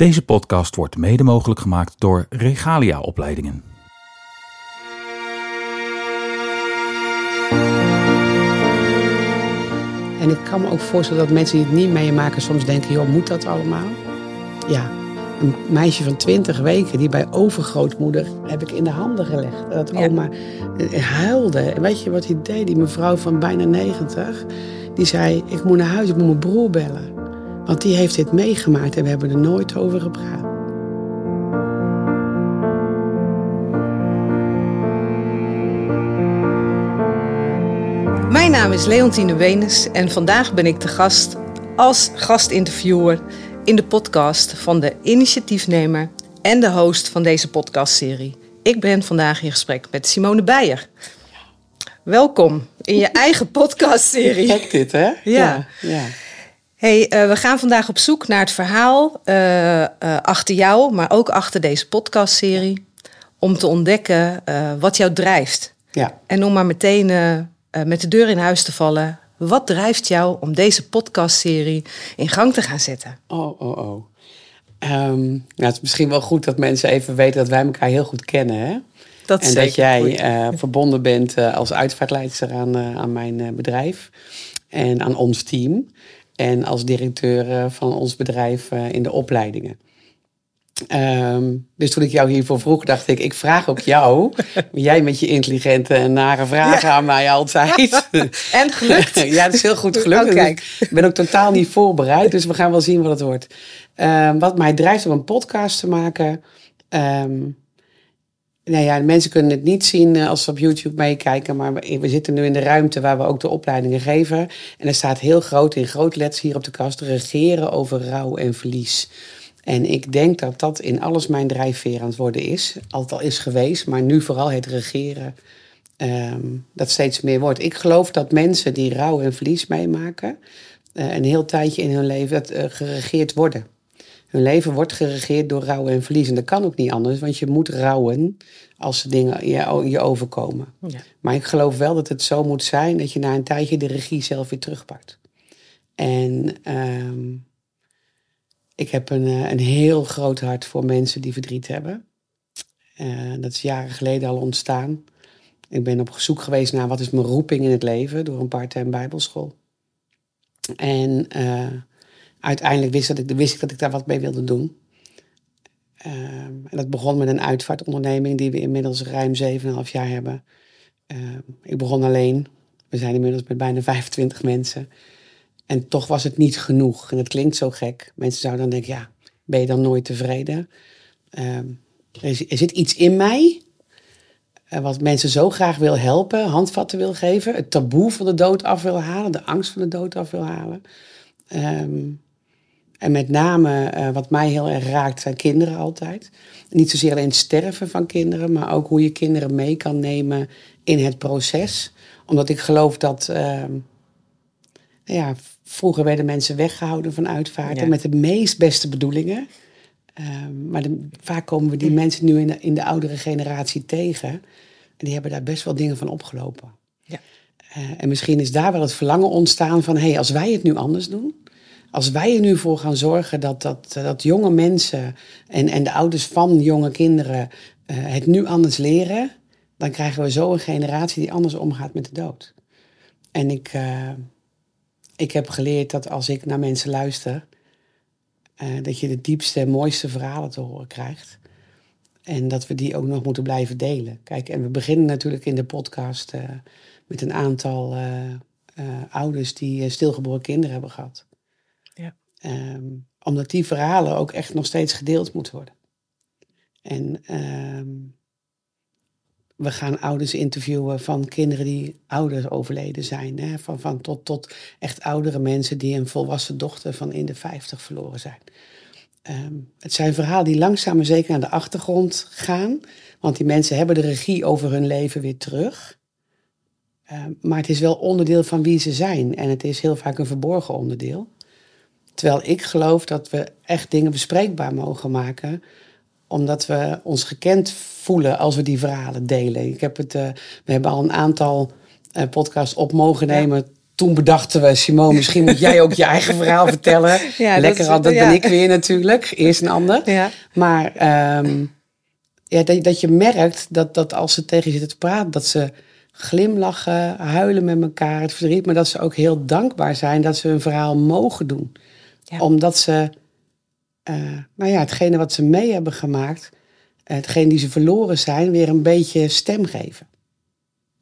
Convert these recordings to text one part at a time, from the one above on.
Deze podcast wordt mede mogelijk gemaakt door Regalia Opleidingen. En ik kan me ook voorstellen dat mensen die het niet meemaken soms denken, joh, moet dat allemaal? Ja, een meisje van 20 weken die bij overgrootmoeder heb ik in de handen gelegd. Dat Ja. oma eh, huilde. En weet je wat hij deed? Die mevrouw van bijna 90, die zei, ik moet naar huis, ik moet mijn broer bellen. Want die heeft dit meegemaakt en we hebben er nooit over gepraat. Mijn naam is Leontine Wenes en vandaag ben ik te gast als gastinterviewer in de podcast van de initiatiefnemer en de host van deze podcastserie. Ik ben vandaag in gesprek met Simone Beijer. Welkom in je eigen podcastserie. Gek dit, hè? Ja. ja. Hey, eh, we gaan vandaag op zoek naar het verhaal eh, eh, achter jou, maar ook achter deze podcastserie. Om te ontdekken wat jou drijft. ja. En om maar meteen met de deur in huis te vallen. Wat drijft jou om deze podcastserie in gang te gaan zetten? Oh, oh, oh. Ehm, nou, het is misschien wel goed dat mensen even weten dat wij elkaar heel goed kennen, hè? Dat en dat jij verbonden bent als uitvaartleidster aan, aan mijn bedrijf en aan ons team. En als directeur eh, van ons bedrijf eh, in de opleidingen. Ehm, dus toen ik jou hiervoor vroeg, dacht ik, ik vraag ook jou. jij met je intelligente en nare vragen aan mij altijd. En gelukt. ja, het is heel goed gelukt. Oh. Dus Ik ben ook totaal niet voorbereid, dus we gaan wel zien wat het wordt. Ehm, wat mij drijft om een podcast te maken. ehm, nou ja, mensen kunnen het niet zien eh, als ze op YouTube meekijken, maar we, zitten nu in de ruimte waar we ook de opleidingen geven. En er staat heel groot in groot letters hier op de kast: regeren over rouw en verlies. En ik denk dat dat in alles mijn drijfveer aan het worden is. Altijd al is geweest, maar nu vooral het regeren ehm, dat steeds meer wordt. Ik geloof dat mensen die rouw en verlies meemaken, eh, een heel tijdje in hun leven dat, eh, geregeerd worden. Hun leven wordt geregeerd door rouw en verlies. En dat kan ook niet anders, want je moet rouwen als dingen je, je overkomen. Ja. Maar ik geloof wel dat het zo moet zijn dat je na een tijdje de regie zelf weer terugpakt. En ehm, ik heb een, eh, een heel groot hart voor mensen die verdriet hebben. Eh, dat is jaren geleden al ontstaan. Ik ben op zoek geweest naar wat is mijn roeping in het leven door een part-time bijbelschool. En eh, uiteindelijk wist, dat ik, wist ik dat ik daar wat mee wilde doen. Ehm, en dat begon met een uitvaartonderneming die we inmiddels ruim 7,5 jaar hebben. Ehm, ik begon alleen. We zijn inmiddels met bijna 25 mensen. En toch was het niet genoeg. En dat klinkt zo gek. Mensen zouden dan denken, ja, ben je dan nooit tevreden? Ehm, er, is- er zit iets in mij eh, wat mensen zo graag wil helpen, handvatten wil geven, het taboe van de dood af wil halen, de angst van de dood af wil halen. En met name eh, wat mij heel erg raakt zijn kinderen altijd. Niet zozeer alleen het sterven van kinderen, maar ook hoe je kinderen mee kan nemen in het proces. Omdat ik geloof dat, ehm, nou ja, vroeger werden mensen weggehouden van uitvaarten Ja. met de meest beste bedoelingen. Ehm, maar de- vaak komen we die mensen nu in de, in de oudere generatie tegen. En die hebben daar best wel dingen van opgelopen. Ja. Eh, en misschien is daar wel het verlangen ontstaan van... hé, hey, als wij het nu anders doen... als wij er nu voor gaan zorgen dat, dat, dat jonge mensen... En, en de ouders van jonge kinderen eh, het nu anders leren... dan krijgen we zo een generatie die anders omgaat met de dood. En ik, eh, ik heb geleerd dat als ik naar mensen luister... eh, dat je de diepste en mooiste verhalen te horen krijgt. En dat we die ook nog moeten blijven delen. Kijk, en we beginnen natuurlijk in de podcast met een aantal ouders die stilgeboren kinderen hebben gehad. Ehm, omdat die verhalen ook echt nog steeds gedeeld moeten worden. En ehm, we gaan ouders interviewen van kinderen die ouders overleden zijn. Hè? Van, van tot, tot echt oudere mensen die een volwassen dochter van in de 50 verloren zijn. Ehm, het zijn verhalen die langzaam maar zeker naar de achtergrond gaan. Want die mensen hebben de regie over hun leven weer terug. Maar het is wel onderdeel van wie ze zijn. En het is heel vaak een verborgen onderdeel. Terwijl ik geloof dat we echt dingen bespreekbaar mogen maken. Omdat we ons gekend voelen als we die verhalen delen. Ik heb het, eh, we hebben al een aantal eh, podcasts op mogen Ja. nemen toen bedachten we, Simone, misschien moet jij ook je eigen verhaal vertellen. Ja, dat Lekker, is- al, dat ja. ben ik weer natuurlijk. Eerst een ander. Ja. Maar ehm, ja, dat, dat je merkt dat, dat als ze tegen je zitten te praten, dat ze glimlachen, huilen met elkaar, het verdriet, maar dat ze ook heel dankbaar zijn dat ze hun verhaal mogen doen. Ja. Omdat ze, eh, nou ja, hetgene wat ze mee hebben gemaakt, eh, hetgene die ze verloren zijn, weer een beetje stem geven.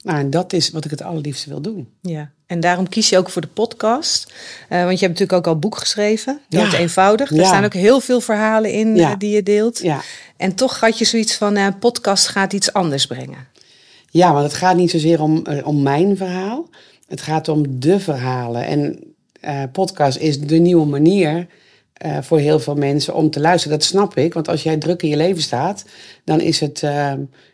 Nou, en dat is wat ik het allerliefste wil doen. Ja, en daarom kies je ook voor de podcast. Eh, want je hebt natuurlijk ook al boek geschreven. Ja. Dood eenvoudig. Er Ja. staan ook heel veel verhalen in Ja. die je deelt. Ja. En toch had je zoiets van, een podcast gaat iets anders brengen. Ja, want het gaat niet zozeer om, om mijn verhaal. Het gaat om de verhalen. En eh, podcast is de nieuwe manier eh, voor heel veel mensen om te luisteren. Dat snap ik, want als jij druk in je leven staat, dan is het eh,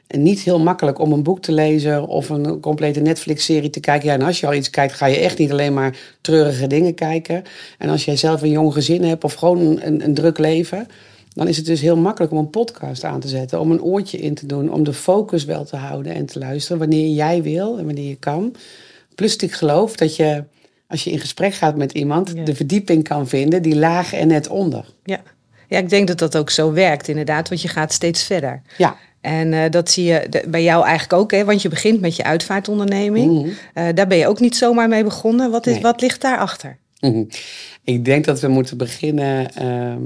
niet heel makkelijk om een boek te lezen of een complete Netflix-serie te kijken. En als je al iets kijkt, ga je echt niet alleen maar treurige dingen kijken. En als jij zelf een jong gezin hebt of gewoon een, een druk leven, dan is het dus heel makkelijk om een podcast aan te zetten, om een oortje in te doen, om de focus wel te houden en te luisteren wanneer jij wil en wanneer je kan. Plus ik geloof dat je, als je in gesprek gaat met iemand, Ja. de verdieping kan vinden, die lagen er net onder. Ja. ja, ik denk dat dat ook zo werkt inderdaad. Want je gaat steeds verder. Ja. En eh, dat zie je de- bij jou eigenlijk ook, hè? want je begint met je uitvaartonderneming. Mhm. Eh, daar ben je ook niet zomaar mee begonnen. Wat, is, Nee. wat ligt daarachter? Mhm. Ik denk dat we moeten beginnen. ehm,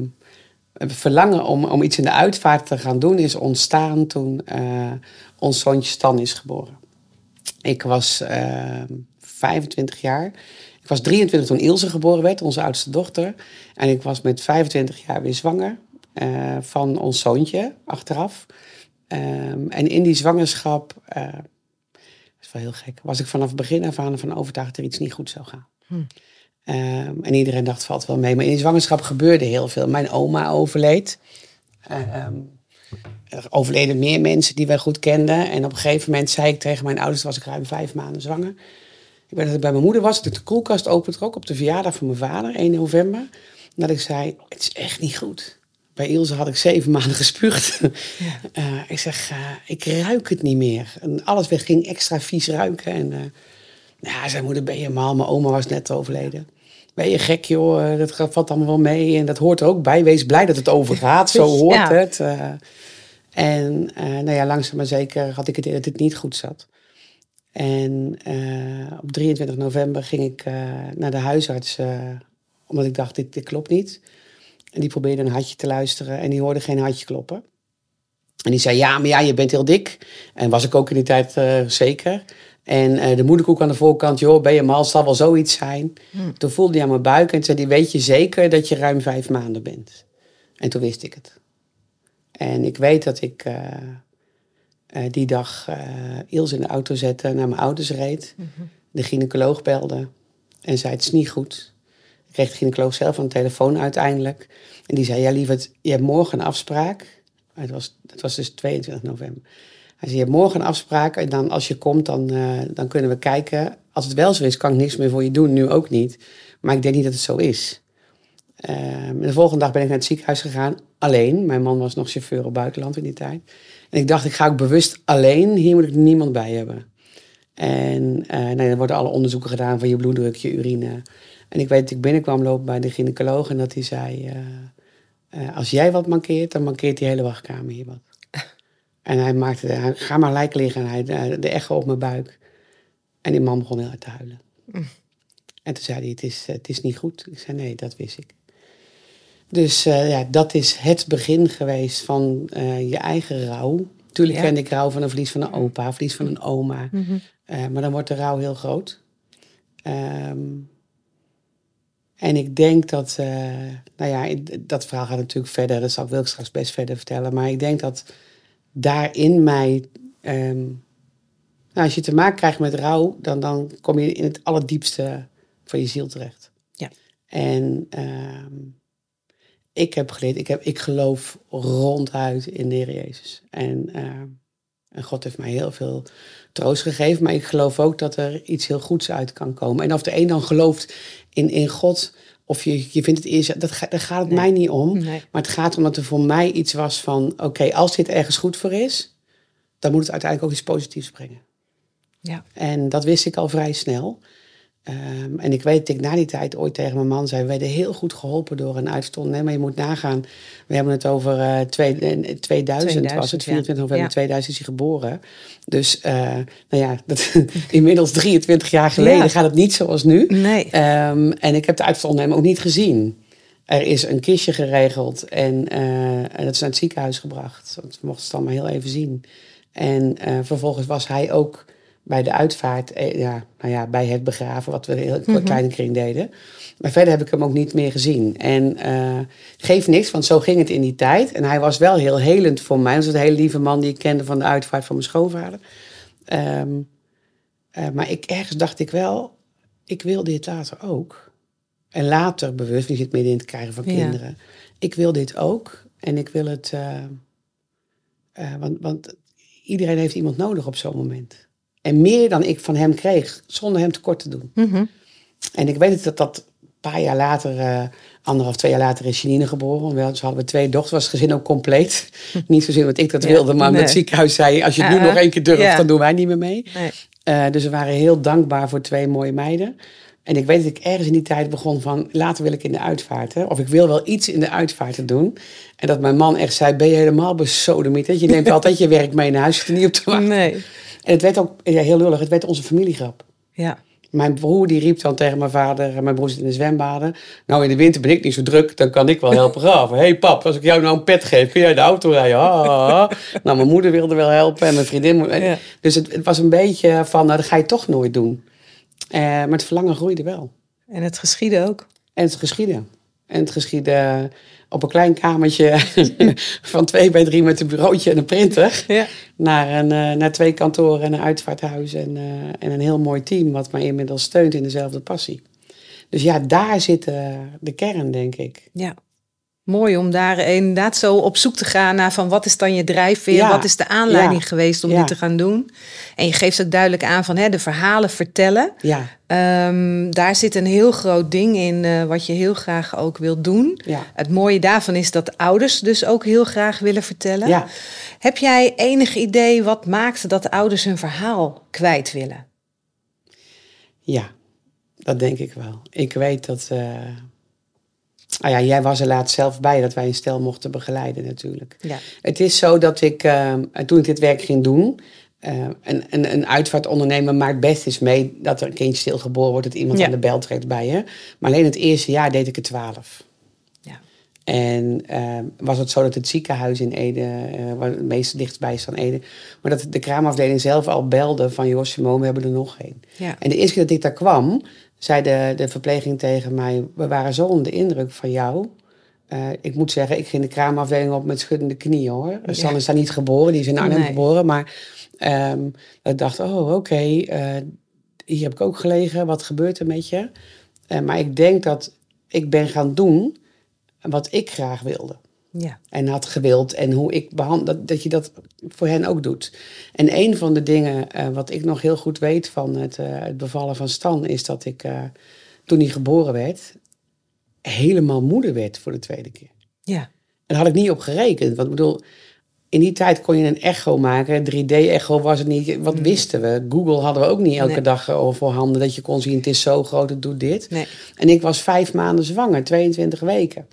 het verlangen om, om iets in de uitvaart te gaan doen is ontstaan toen eh, ons zoontje Stan is geboren. Ik was ehm 25 jaar. Ik was 23 toen Ilse geboren werd, onze oudste dochter. En ik was met 25 jaar weer zwanger eh, van ons zoontje achteraf. Ehm, en in die zwangerschap, eh, dat is wel heel gek, was ik vanaf het begin af aan van overtuigd dat er iets niet goed zou gaan. Ehm, en iedereen dacht, valt wel mee. Maar in die zwangerschap gebeurde heel veel. Mijn oma overleed. Ehm, er overleden meer mensen die wij goed kenden. En op een gegeven moment zei ik tegen mijn ouders, was ik ruim vijf maanden zwanger. Ik weet dat ik bij mijn moeder was, dat ik de koelkast opentrok op de verjaardag van mijn vader, 1 november. En dat ik zei, het is echt niet goed. Bij Ilse had ik zeven maanden gespuugd. Eh, ik zeg, eh, ik ruik het niet meer. En alles weg ging extra vies ruiken. En eh, ja, zijn moeder, ben je mal? Mijn oma was net overleden. Ben je gek, joh? Eh, Dat valt allemaal wel mee. En dat hoort er ook bij. Wees blij dat het overgaat. Zo hoort Ja. het. Eh, en eh, nou ja, langzaam maar zeker had ik het idee dat het niet goed zat. En eh, op 23 november ging ik eh, naar de huisarts. eh, omdat ik dacht, dit, dit klopt niet. En die probeerde een hartje te luisteren. En die hoorde geen hartje kloppen. En die zei, ja, maar ja, je bent heel dik. En was ik ook in die tijd zeker. En de moederkoek aan de voorkant, joh, ben je mal, het zal wel zoiets zijn. Toen voelde hij aan mijn buik en zei hij, weet je zeker dat je ruim vijf maanden bent? En toen wist ik het. En ik weet dat ik die dag eh Ilse in de auto zette, naar mijn ouders reed. De gynaecoloog belde en zei, het is niet goed. Ik kreeg de gynaecoloog zelf aan de telefoon uiteindelijk. En die zei, ja lieverd, je hebt morgen een afspraak. Het was, het was dus 22 november. Hij zei, je hebt morgen een afspraak en dan als je komt, dan, eh, dan kunnen we kijken. Als het wel zo is, kan ik niks meer voor je doen, nu ook niet. Maar ik denk niet dat het zo is. Ehm, de volgende dag ben ik naar het ziekenhuis gegaan, alleen. Mijn man was nog chauffeur op buitenland in die tijd. En ik dacht, ik ga ook bewust alleen, hier moet ik niemand bij hebben. En eh nee, dan worden alle onderzoeken gedaan van je bloeddruk, je urine. En ik weet dat ik binnenkwam lopen bij de gynaecoloog en dat hij zei... eh, eh, als jij wat mankeert, dan mankeert die hele wachtkamer hier wat. En hij maakte, hij, ga maar gelijk liggen. En hij, de echo op mijn buik. En die man begon heel hard te huilen. En toen zei hij, het is, het is niet goed. Ik zei, nee, dat wist ik. Dus eh, ja, dat is het begin geweest van eh, je eigen rouw. Tuurlijk Ja. kende ik rouw van een verlies van een opa, verlies van een oma. Eh, maar dan wordt de rouw heel groot. Ehm, en ik denk dat, nou ja, dat verhaal gaat natuurlijk verder. Dat zal ik straks best verder vertellen. Maar ik denk dat daarin mij, ehm, nou, als je te maken krijgt met rouw, dan, dan kom je in het allerdiepste van je ziel terecht. Ja. En ehm, ik heb geleerd, ik, heb, ik geloof ronduit in de Heer Jezus. En, ehm, en God heeft mij heel veel troost gegeven. Maar ik geloof ook dat er iets heel goeds uit kan komen. En of de een dan gelooft in, in God, of je, je vindt het eerst, dat, daar gaat het Nee. mij niet om. Nee. Maar het gaat om dat er voor mij iets was van: oké, als dit ergens goed voor is, dan moet het uiteindelijk ook iets positiefs brengen. Ja. En dat wist ik al vrij snel. Ehm, en ik weet dat ik na die tijd ooit tegen mijn man zei: We werden heel goed geholpen door een uitstond. Nee, maar je moet nagaan. We hebben het over uh, twee, 2000, 2000, was het. 24 ja. november ja. 2000 is hij geboren. Dus, uh, nou ja, dat, inmiddels 23 jaar geleden ja. gaat het niet zoals nu. Nee. Um, en ik heb de uitstond ook niet gezien. Er is een kistje geregeld en, uh, en dat is naar het ziekenhuis gebracht. Want we mochten het allemaal heel even zien. En vervolgens was hij ook bij de uitvaart, ja, nou ja, bij het begraven, wat we heel mm -hmm. kleine kring deden. Maar verder heb ik hem ook niet meer gezien. En uh, geeft niks, want zo ging het in die tijd. En hij was wel heel helend voor mij. Dat was een hele lieve man die ik kende van de uitvaart van mijn schoonvader. Um, uh, maar ik, ergens dacht ik wel, ik wil dit later ook. En later bewust, je zit midden in het krijgen van kinderen. Ik wil dit ook. En ik wil het, uh, want, want iedereen heeft iemand nodig op zo'n moment. En meer dan ik van hem kreeg, zonder hem tekort te doen. Mm -hmm. En ik weet dat dat een paar jaar later, uh, anderhalf, twee jaar later, is Janine geboren. Wel, dus hadden we twee dochters, was het gezin ook compleet. Niet zozeer wat ik dat ja, wilde, maar nee. het ziekenhuis zei: als je het nu nog één keer durft, dan doen wij niet meer mee. Nee. Uh, dus we waren heel dankbaar voor twee mooie meiden. En ik weet dat ik ergens in die tijd begon van, later wil ik in de uitvaart. Hè? Of ik wil wel iets in de uitvaart doen. En dat mijn man echt zei, ben je helemaal besodemieterd? Je neemt altijd je werk mee naar huis, je er niet op te wachten. Nee. En het werd ook, ja, heel lullig, het werd onze familiegrap. Ja. Mijn broer die riep dan tegen mijn vader, en mijn broer zit in de zwembaden. Nou, in de winter ben ik niet zo druk, dan kan ik wel helpen graven. Hé hey, pap, als ik jou nou een pet geef, kun jij de auto rijden? Ah, nou, mijn moeder wilde wel helpen en mijn vriendin. Ja. Dus het, het, was een beetje van, nou, dat ga je toch nooit doen. Uh, maar het verlangen groeide wel. En het geschiedde ook. En het geschiedde. En het geschiedde op een klein kamertje van twee bij drie met een bureautje en een printer. Ja. Naar, een, uh, naar twee kantoren en een uitvaarthuis en, uh, en een heel mooi team wat mij inmiddels steunt in dezelfde passie. Dus ja, daar zit uh, de kern, denk ik. Ja. Mooi om daar inderdaad zo op zoek te gaan naar van wat is dan je drijfveer, ja. wat is de aanleiding ja. geweest om ja. dit te gaan doen. En je geeft ook duidelijk aan van hè, de verhalen vertellen. Ja. Um, daar zit een heel groot ding in uh, wat je heel graag ook wilt doen. Het mooie daarvan is dat ouders dus ook heel graag willen vertellen. Heb jij enig idee wat maakt dat ouders hun verhaal kwijt willen? Ja, dat denk ik wel. Ik weet dat. Uh... Ah ja, jij was er laatst zelf bij dat wij een stel mochten begeleiden natuurlijk. Ja. Het is zo dat ik, uh, toen ik dit werk ging doen, uh, een, een, een uitvaartondernemer maakt best eens mee dat er een kindje stilgeboren wordt, dat iemand Ja. aan de bel trekt bij je. Maar alleen het eerste jaar deed ik er twaalf. Ja. En uh, was het zo dat het ziekenhuis in Ede, uh, waar het meest dichtbij is van Ede, maar dat de kraamafdeling zelf al belde van, joh Simone, we hebben er nog één. Ja. En de eerste keer dat ik daar kwam, zei de, de verpleging tegen mij, we waren zo onder de indruk van jou. Uh, ik moet zeggen, ik ging de kraamafdeling op met schuddende knieën hoor. Ja. Stan is daar niet geboren, die is in Arnhem Nee. geboren. Maar um, ik dacht, oh oké, okay, uh, hier heb ik ook gelegen. Wat gebeurt er met je? Uh, maar ik denk dat ik ben gaan doen wat ik graag wilde. Ja. En had gewild. En hoe ik behandel, dat, dat je dat voor hen ook doet. En een van de dingen uh, wat ik nog heel goed weet van het, uh, het bevallen van Stan... is dat ik uh, toen hij geboren werd... helemaal moeder werd voor de tweede keer. Ja. En daar had ik niet op gerekend. Want ik bedoel, in die tijd kon je een echo maken. 3D-echo was het niet. Wat Mm. wisten we? Google hadden we ook niet elke Nee. dag voorhanden. Dat je kon zien, het is zo groot, het doet dit. Nee. En ik was vijf maanden zwanger, 22 weken.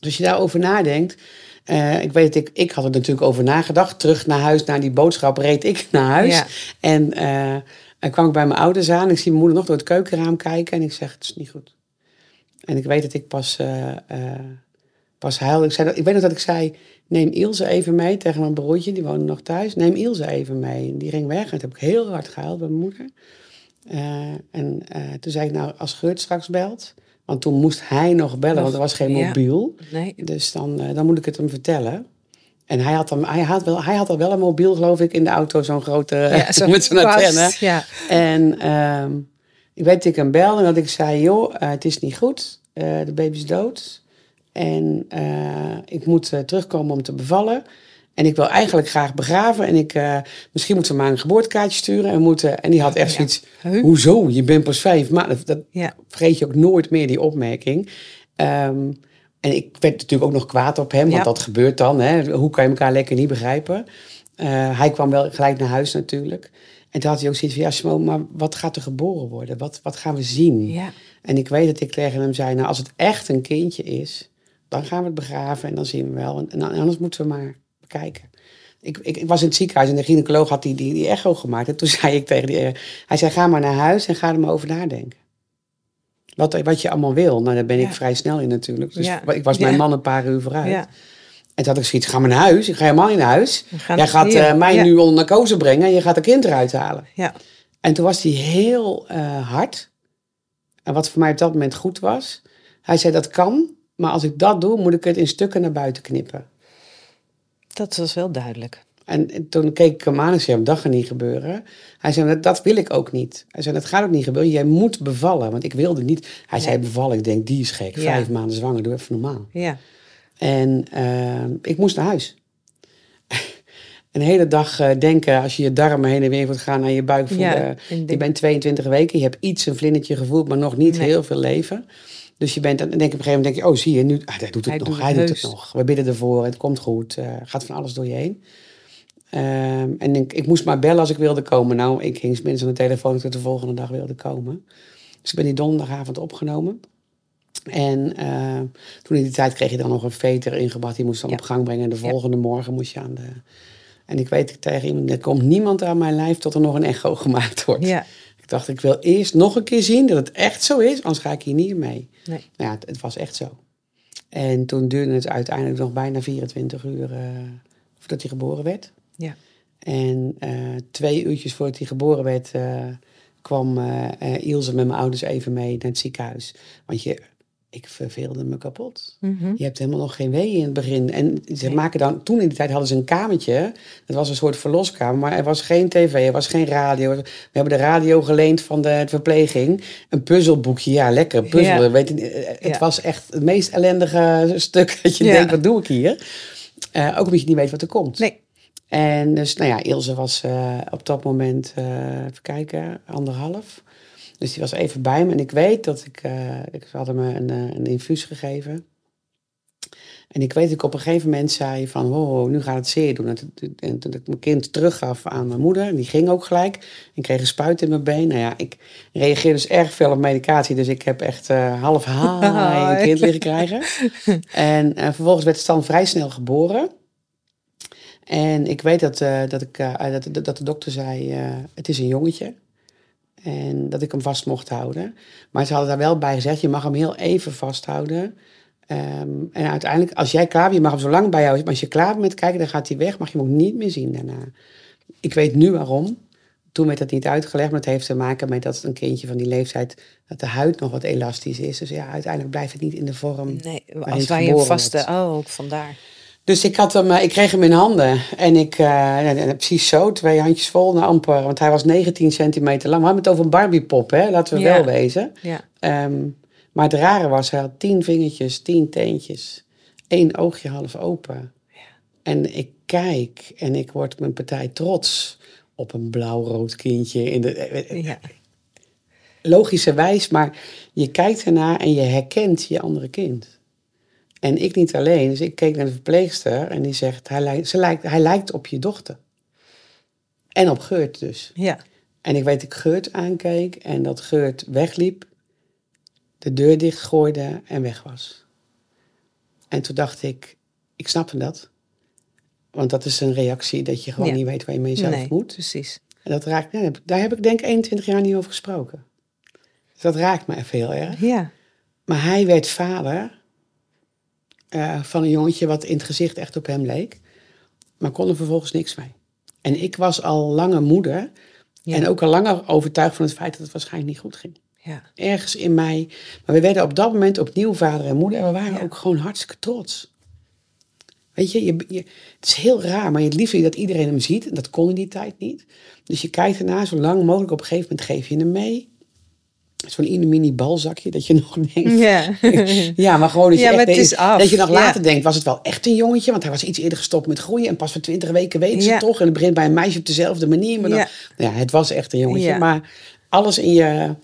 Dus als je daarover nadenkt. Uh, ik weet, ik, ik had er natuurlijk over nagedacht. Terug naar huis, naar die boodschap, reed ik naar huis. Ja. En uh, kwam ik bij mijn ouders aan. Ik zie mijn moeder nog door het keukenraam kijken. En ik zeg, het is niet goed. En ik weet dat ik pas, uh, pas huilde. Ik, zei dat, ik weet nog dat ik zei, neem Ilse even mee tegen mijn broertje. Die woonde nog thuis. Neem Ilse even mee. En die ging weg. En toen heb ik heel hard gehuild bij mijn moeder. en toen zei ik, nou, als Geurt straks belt... Want toen moest hij nog bellen, nog, want er was geen mobiel. Ja, nee. Dus dan, uh, dan moet ik het hem vertellen. En hij had, dan, hij, had wel, hij had al wel een mobiel, geloof ik, in de auto. Zo'n grote, ja, zo met zo'n antenne. Ja. En uh, ik weet dat ik hem belde en dat ik zei... joh, uh, het is niet goed, uh, de baby is dood. En ik moet terugkomen om te bevallen. En ik wil eigenlijk graag begraven. En ik, uh, misschien moeten we maar een geboortekaartje sturen. En, moeten, en die had echt zoiets. Ja. Hoezo? Je bent pas vijf maanden. Dat ja. vergeet je ook nooit meer, die opmerking. Um, en ik werd natuurlijk ook nog kwaad op hem. Want ja. dat gebeurt dan. Hè? Hoe kan je elkaar lekker niet begrijpen? Uh, hij kwam wel gelijk naar huis natuurlijk. En toen had hij ook zoiets van, ja Simone, maar wat gaat er geboren worden? Wat, wat gaan we zien? Ja. En ik weet dat ik tegen hem zei, nou als het echt een kindje is, dan gaan we het begraven en dan zien we wel. En, en anders moeten we maar bekijken. Ik, ik, ik was in het ziekenhuis en de gynaecoloog had die, die, die echo gemaakt. En toen zei ik tegen die, eh, hij zei ga maar naar huis en ga er maar over nadenken. Wat, wat je allemaal wil. Nou, daar ben ik Ja. vrij snel in natuurlijk. Dus Ja. ik was mijn Ja. man een paar uur vooruit. En toen had ik zoiets, ga maar naar huis. Ik ga helemaal niet naar huis. Jij gaat eh, mij nu onder narcose brengen en je gaat een kind eruit halen. Ja. En toen was hij heel eh, hard. En wat voor mij op dat moment goed was. Hij zei, dat kan. Maar als ik dat doe, moet ik het in stukken naar buiten knippen. Dat was wel duidelijk. En, en toen keek ik hem aan en zei, dat gaat niet gebeuren. Hij zei, dat, dat wil ik ook niet. Hij zei, dat gaat ook niet gebeuren. Jij moet bevallen. Want ik wilde niet. Hij zei, bevallen. Ik denk, die is gek. Ja. Vijf maanden zwanger, doe even normaal. Ja. En eh, ik moest naar huis. een hele dag eh, denken als je je darmen heen en weer moet gaan naar je buik voelen. Ja, je bent 22 weken, je hebt iets een vlindertje gevoeld, maar nog niet Nee. heel veel leven. Dus je bent, dan denk ik op een gegeven moment, denk je, oh zie je, nu, ah, hij doet het Hij nog, doet hij het doet heus. het nog. We bidden ervoor, het komt goed, eh, gaat van alles door je heen. Ehm, en ik, ik moest maar bellen als ik wilde komen. Nou, ik ging mensen aan de telefoon dat ik de volgende dag wilde komen. Dus ik ben die donderdagavond opgenomen. En eh, toen in die tijd kreeg je dan nog een veter ingebracht. Die moest dan Ja. op gang brengen. En de Ja. volgende morgen moest je aan de... En ik weet tegen iemand, er komt niemand aan mijn lijf tot er nog een echo gemaakt wordt. Ja. Ik dacht, ik wil eerst nog een keer zien dat het echt zo is. Anders ga ik hier niet mee. Nee. Nou ja, het, het was echt zo. En toen duurde het uiteindelijk nog bijna 24 uur eh, voordat hij geboren werd. Ja. En eh, twee uurtjes voordat hij geboren werd, eh, kwam Ilse met mijn ouders even mee naar het ziekenhuis. Want je, ik verveelde me kapot. Mhm. Je hebt helemaal nog geen wee in het begin. En ze Nee. maken dan, toen in die tijd hadden ze een kamertje. Dat was een soort verloskamer, maar er was geen tv, er was geen radio. We hebben de radio geleend van de verpleging. Een puzzelboekje, ja, lekker puzzelen. Ja. Weet je, eh, het Ja. was echt het meest ellendige stuk dat je Ja. denkt, wat doe ik hier? Eh, ook omdat je niet weet wat er komt. Nee. En dus, nou ja, Ilse was eh, op dat moment, even kijken, anderhalf. Dus die was even bij me. En ik weet dat ik, eh ik ze hadden me een, eh, een infuus gegeven. En ik weet dat ik op een gegeven moment zei van, wow, nu gaat het zeer doen. En toen- En toen ik mijn kind teruggaf aan mijn moeder, en die ging ook gelijk. En kreeg een spuit in mijn been. Nou ja, ik reageer dus erg veel op medicatie. Dus ik heb echt eh, half haai een kind liggen krijgen. En vervolgens werd Stan vrij snel geboren. En ik weet dat, dat, ik, dat, dat- de dokter zei, het is een jongetje. En dat ik hem vast mocht houden. Maar ze hadden daar wel bij gezegd, je mag hem heel even vasthouden. Ehm, en uiteindelijk, als jij klaar bent, je mag hem zo lang bij jou. Maar als je klaar bent met kijken, dan gaat hij weg. Mag je hem ook niet meer zien daarna. Ik weet nu waarom. Toen werd dat niet uitgelegd, maar het heeft te maken met dat een kindje van die leeftijd, dat de huid nog wat elastisch is. Dus ja, uiteindelijk blijft het niet in de vorm. Nee, als wij geboren vaste... Oh, ook vandaar. Dus ik, had hem, eh, ik kreeg hem in handen. En ik, ja, ja, precies zo, twee handjes vol, nou amper. Want hij was 19 centimeter lang. We hadden het over een Barbiepop, hè? laten we Ja. wel wezen. Ja. Ehm, maar het rare was, hij had tien vingertjes, tien teentjes. één oogje half open. En ik kijk en ik word mijn partij trots op een blauw-rood kindje. In de, eh, Ja. logischerwijs, maar je kijkt ernaar en je herkent je andere kind. En ik niet alleen. Dus ik keek naar de verpleegster en die zegt, hij lijkt, ze lijkt, hij lijkt op je dochter. En op Geurt dus. Ja. En ik weet dat ik Geurt aankeek en dat Geurt wegliep, de deur dichtgooide en weg was. En toen dacht ik, ik snapte dat. Want dat is een reactie dat je gewoon Ja. niet weet waar je mee zelf nee, moet. precies. En dat raakt, ja, daar heb ik denk ik 21 jaar niet over gesproken. Dus dat raakt me even heel erg. Ja. Maar hij werd vader eh, van een jongetje wat in het gezicht echt op hem leek. Maar kon er vervolgens niks mee. En ik was al lange moeder. Ja. En ook al langer overtuigd van het feit dat het waarschijnlijk niet goed ging. Ja. Ergens in mij. Maar we werden op dat moment opnieuw vader en moeder. En we waren Ja. ook gewoon hartstikke trots. Weet je, je, je- het is heel raar, maar je het liefst dat iedereen hem ziet. En dat kon in die tijd niet. Dus je kijkt ernaar zo lang mogelijk. Op een gegeven moment geef je hem mee. Zo'n mini balzakje dat je nog denkt. Ja. Ja, maar gewoon dat je, Ja, echt is af. dat je nog Ja. later denkt, was het wel echt een jongetje? Want hij was iets eerder gestopt met groeien en pas voor twintig weken weten ze toch. En het begint bij een meisje op dezelfde manier. Maar dan, Ja. het was echt een jongetje. Maar alles in je...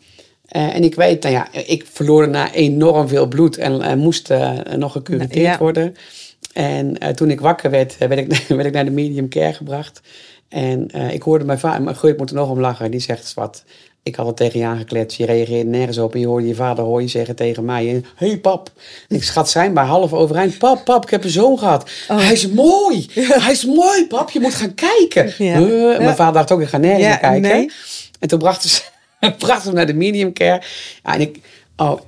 eh, en ik weet, nou ja, ik verloor daarna enorm veel bloed en, en moest eh, nog gecureerd Ja. worden. En eh, toen ik wakker werd, eh, werd ik, werd ik naar de medium care gebracht. En eh, ik hoorde mijn vader, maar Geurt moet er nog om lachen. Die zegt wat. Ik had het tegen je aangekletst. Je reageerde nergens op. En je hoorde je vader hoor je zeggen tegen mij. Hé hey, pap. En ik schat zijn bij half overeind. Pap, pap, ik heb een zoon gehad. Hij is mooi. Hij is mooi, pap. Je moet gaan kijken. Ja. Uh, mijn vader dacht ook, ik ga nergens kijken. nee. En toen brachten ze, brachten ze hem naar de medium care. Ja, en ik, oh,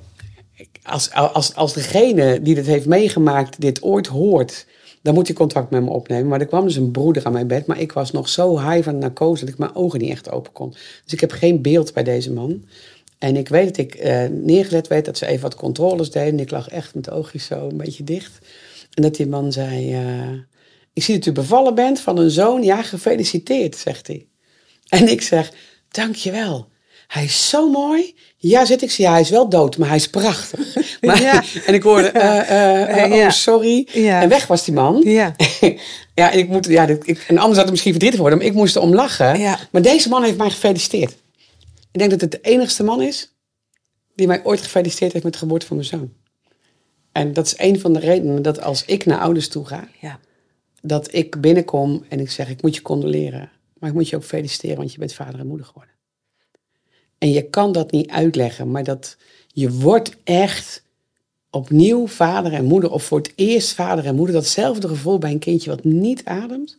ik- als, als, als degene die dit heeft meegemaakt dit ooit hoort, dan moet hij contact met me opnemen. Maar er kwam dus een broeder aan mijn bed, maar ik was nog zo high van narcose dat ik mijn ogen niet echt open kon. Dus ik heb geen beeld bij deze man. En ik weet dat ik eh, neergezet werd, dat ze even wat controles deden. En ik lag echt met de oogjes zo een beetje dicht. En dat die man zei, eh, ik zie dat u bevallen bent van een zoon. Ja, gefeliciteerd, zegt hij. En ik zeg, dankjewel. Hij is zo mooi. Ja, zit ik. Ja, hij is wel dood, maar hij is prachtig. Maar, Ja. En ik hoorde, eh, eh, eh, oh, sorry. Ja. En weg was die man. Ja. ja, en ik moet, ja, ik, en anders had het misschien verdrietig worden, maar ik moest erom lachen. Ja. Maar deze man heeft mij gefeliciteerd. Ik denk dat het de enigste man is die mij ooit gefeliciteerd heeft met de geboorte van mijn zoon. En dat is een van de redenen dat als ik naar ouders toe ga, Ja. dat ik binnenkom en ik zeg, ik moet je condoleren. Maar ik moet je ook feliciteren, want je bent vader en moeder geworden. En je kan dat niet uitleggen, maar dat je wordt echt opnieuw vader en moeder, of voor het eerst vader en moeder. Datzelfde gevoel bij een kindje wat niet ademt,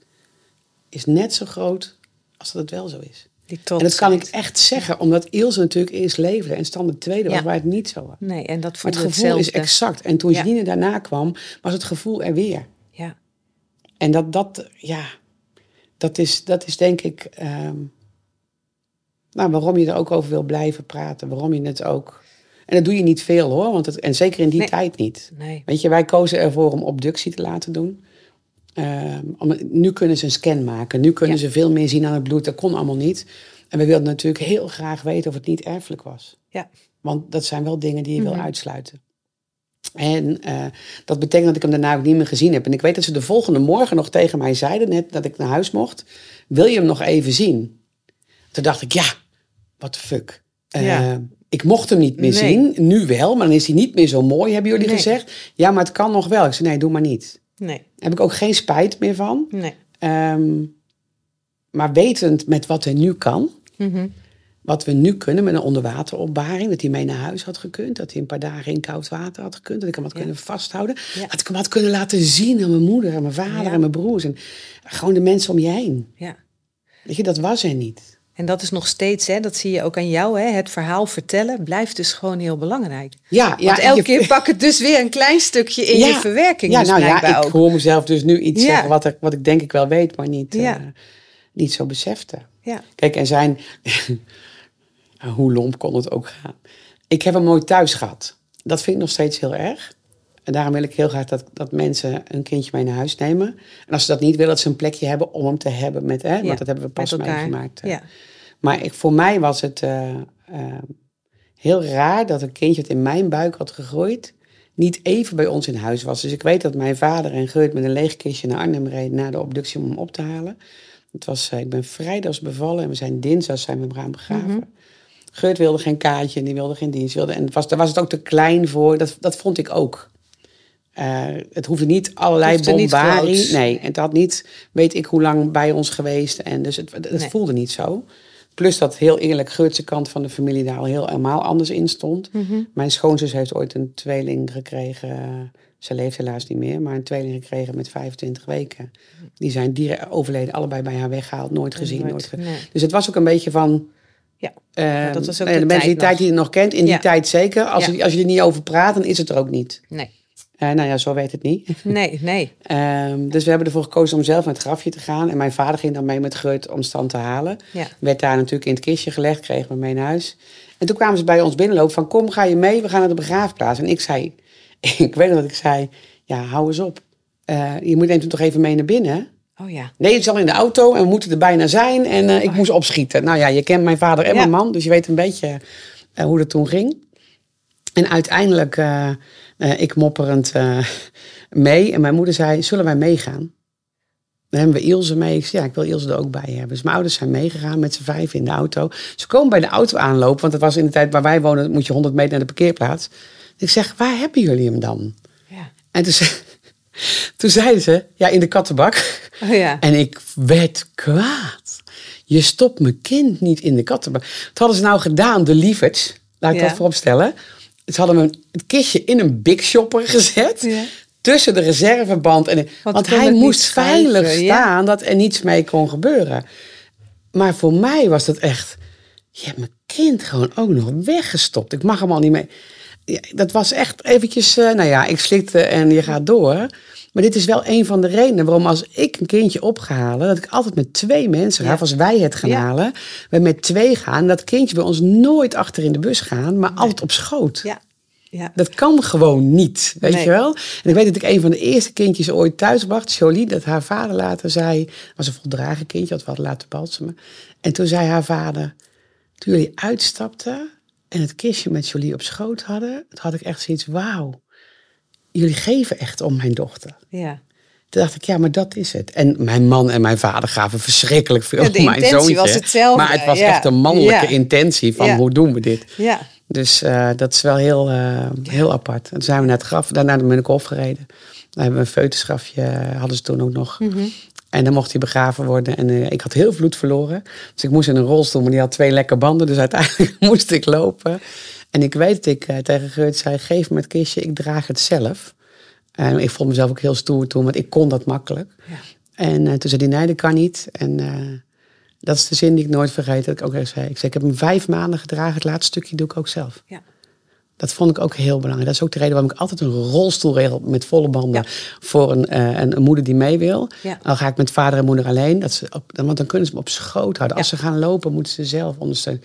is net zo groot als dat het wel zo is. Die En dat kan ik echt zeggen, omdat Ilse natuurlijk eerst leefde en Stan de tweede was, Ja. waar het niet zo was. Nee, en dat Maar het gevoel is exact. En toen Ja. Janine daarna kwam, was het gevoel er weer. Ja. En dat, dat ja, dat is, dat is denk ik ehm, nou, waarom je er ook over wil blijven praten. Waarom je het ook. En dat doe je niet veel hoor, want het, en zeker in die Nee. tijd niet. Nee. Weet je, wij kozen ervoor om obductie te laten doen. Ehm, om, nu kunnen ze een scan maken. Nu kunnen Ja. ze veel meer zien aan het bloed. Dat kon allemaal niet. En we wilden natuurlijk heel graag weten of het niet erfelijk was. Ja. Want dat zijn wel dingen die je wil Mhm. uitsluiten. En eh, dat betekent dat ik hem daarna ook niet meer gezien heb. En ik weet dat ze de volgende morgen nog tegen mij zeiden, net dat ik naar huis mocht. Wil je hem nog even zien? Toen dacht ik, ja, what the fuck. Eh. Ik mocht hem niet meer Nee. zien. Nu wel, maar dan is hij niet meer zo mooi, hebben jullie Nee. gezegd. Ja, maar het kan nog wel. Ik zei, nee, doe maar niet. Nee. Daar heb ik ook geen spijt meer van. Nee. Ehm, maar wetend met wat er nu kan, Mhm. wat we nu kunnen met een onderwateropbaring, dat hij mee naar huis had gekund, dat hij een paar dagen in koud water had gekund, dat ik hem had Ja. kunnen vasthouden, Ja. dat ik hem had kunnen laten zien aan mijn moeder en mijn vader Ja. en mijn broers en gewoon de mensen om je heen. Ja. Weet je, dat was er niet. En dat is nog steeds, hè, dat zie je ook aan jou, hè, het verhaal vertellen blijft dus gewoon heel belangrijk. Ja, ja Want elke je- keer pak het dus weer een klein stukje in Ja. je verwerking. Ja, dus nou ja, ik ook. hoor mezelf dus nu iets Ja. zeggen wat ik, wat ik denk ik wel weet, maar niet, eh, niet zo besefte. Ja. Kijk, en zijn, hoe lomp kon het ook gaan. Ik heb hem nooit thuis gehad. Dat vind ik nog steeds heel erg. En daarom wil ik heel graag dat, dat mensen een kindje mee naar huis nemen. En als ze dat niet willen, dat ze een plekje hebben om hem te hebben met, hè, Ja, want dat hebben we pas meegemaakt. hè. Ja. Maar ik, voor mij was het eh, eh, heel raar dat een kindje dat in mijn buik had gegroeid, niet even bij ons in huis was. Dus ik weet dat mijn vader en Geurt met een leeg kistje naar Arnhem reden na de obductie om hem op te halen. Het was, eh, ik ben vrijdags bevallen en we zijn dinsdags zijn we hem begraven. Mhm. Geurt wilde geen kaartje en die wilde geen dienst. Wilde, en was, daar was het ook te klein voor. Dat, dat vond ik ook. Eh, het hoefde niet allerlei bombarie. nee, en het had niet, weet ik hoe lang bij ons geweest. En dus het, het Nee. voelde niet zo. Plus dat heel eerlijk Geurtse kant van de familie daar al heel helemaal anders in stond. Mhm. Mijn schoonzus heeft ooit een tweeling gekregen. Ze leeft helaas niet meer, maar een tweeling gekregen met 25 weken. Die zijn direct overleden, allebei bij haar weggehaald, nooit gezien. Nooit, Nooit ge- nee. Dus het was ook een beetje van. Ja. eh, dat was ook ja, de de mensen die tijd tijd die je nog kent, in Ja. die tijd zeker. Als, Ja. je, als je er niet over praat, dan is het er ook niet. Nee. Eh, nou ja, zo weet het niet. Nee, nee. Ehm, dus we hebben ervoor gekozen om zelf naar het grafje te gaan. En mijn vader ging dan mee met Geurt om stand te halen. Ja. Werd daar natuurlijk in het kistje gelegd, kregen we mee naar huis. En toen kwamen ze bij ons binnenlopen van, kom, ga je mee? We gaan naar de begraafplaats. En ik zei, ik weet nog dat ik zei, ja, hou eens op. Eh, je moet neemt toch even mee naar binnen? Oh ja. Nee, het is al in de auto en we moeten er bijna zijn. En eh, ik moest opschieten. Nou ja, je kent mijn vader en Ja. mijn man, dus je weet een beetje hoe dat toen ging. En uiteindelijk, eh, ik mopperend eh, mee. En mijn moeder zei, zullen wij meegaan? Dan hebben we Ilse mee. Ik zei, ja, ik wil Ilse er ook bij hebben. Dus mijn ouders zijn meegegaan met z'n vijf in de auto. Ze komen bij de auto aanlopen, want dat was in de tijd waar wij wonen, moet je 100 meter naar de parkeerplaats. Ik zeg, waar hebben jullie hem dan? Ja. En toen, ze- toen zeiden ze, ja, in de kattenbak. Oh ja. En ik werd kwaad. Je stopt mijn kind niet in de kattenbak. Wat hadden ze nou gedaan, de lieverds? Laat ik Ja. dat vooropstellen. Ze hadden me het kistje in een big shopper gezet. Ja. Tussen de reserveband en... Want, hij moest veilig ja. staan dat er niets mee kon gebeuren. Maar voor mij was dat echt... Je hebt mijn kind gewoon ook nog weggestopt. Ik mag hem al niet mee. Ja, dat was echt eventjes... eh, nou ja, ik slikte en je gaat door. Maar dit is wel een van de redenen waarom als ik een kindje op ga halen... dat ik altijd met twee mensen ga. Ja. Als wij het gaan Ja. halen. We met twee gaan. Dat kindje bij ons nooit achter in de bus gaan. Maar altijd op schoot. Ja. Ja. Dat kan gewoon niet, weet Nee. je wel? En ik weet dat ik een van de eerste kindjes ooit thuis bracht, Jolie, dat haar vader later zei, was een voldragen kindje, we hadden laten balsemen. En toen zei haar vader, toen jullie uitstapten en het kistje met Jolie op schoot hadden, toen had ik echt zoiets, wauw, jullie geven echt om mijn dochter. ja. Toen dacht ik, ja, maar dat is het. En mijn man en mijn vader gaven verschrikkelijk veel Ja, de om mijn intentie zoontje. was hetzelfde, Maar het was ja. echt een mannelijke Ja. intentie van, hoe doen we dit? Ja. Dus eh, dat is wel heel, eh, heel apart. En toen zijn we naar het graf, daarna ben ik hof gereden. Daar hebben we een feutusgrafje, eh, hadden ze toen ook nog. En dan mocht hij begraven worden. En eh, ik had heel veel bloed verloren. Dus ik moest in een rolstoel, maar die had twee lekke banden. Dus uiteindelijk moest ik lopen. En ik weet dat ik eh, tegen Geurt zei, geef me het kistje, ik draag het zelf. En ik vond mezelf ook heel stoer toen, want ik kon dat makkelijk. Ja. En eh, toen zei hij, nee, dat kan niet. En dat is de zin die ik nooit vergeet, dat ik ook echt zei. Ik zei, ik heb hem vijf maanden gedragen, het laatste stukje doe ik ook zelf. Ja. Dat vond ik ook heel belangrijk. Dat is ook de reden waarom ik altijd een rolstoel regel met volle banden Ja. voor een, eh, een, een moeder die mee wil. Ja. Dan ga ik met vader en moeder alleen. Dat ze op, want dan kunnen ze me op schoot houden. Als ze gaan lopen, moeten ze zelf ondersteunen.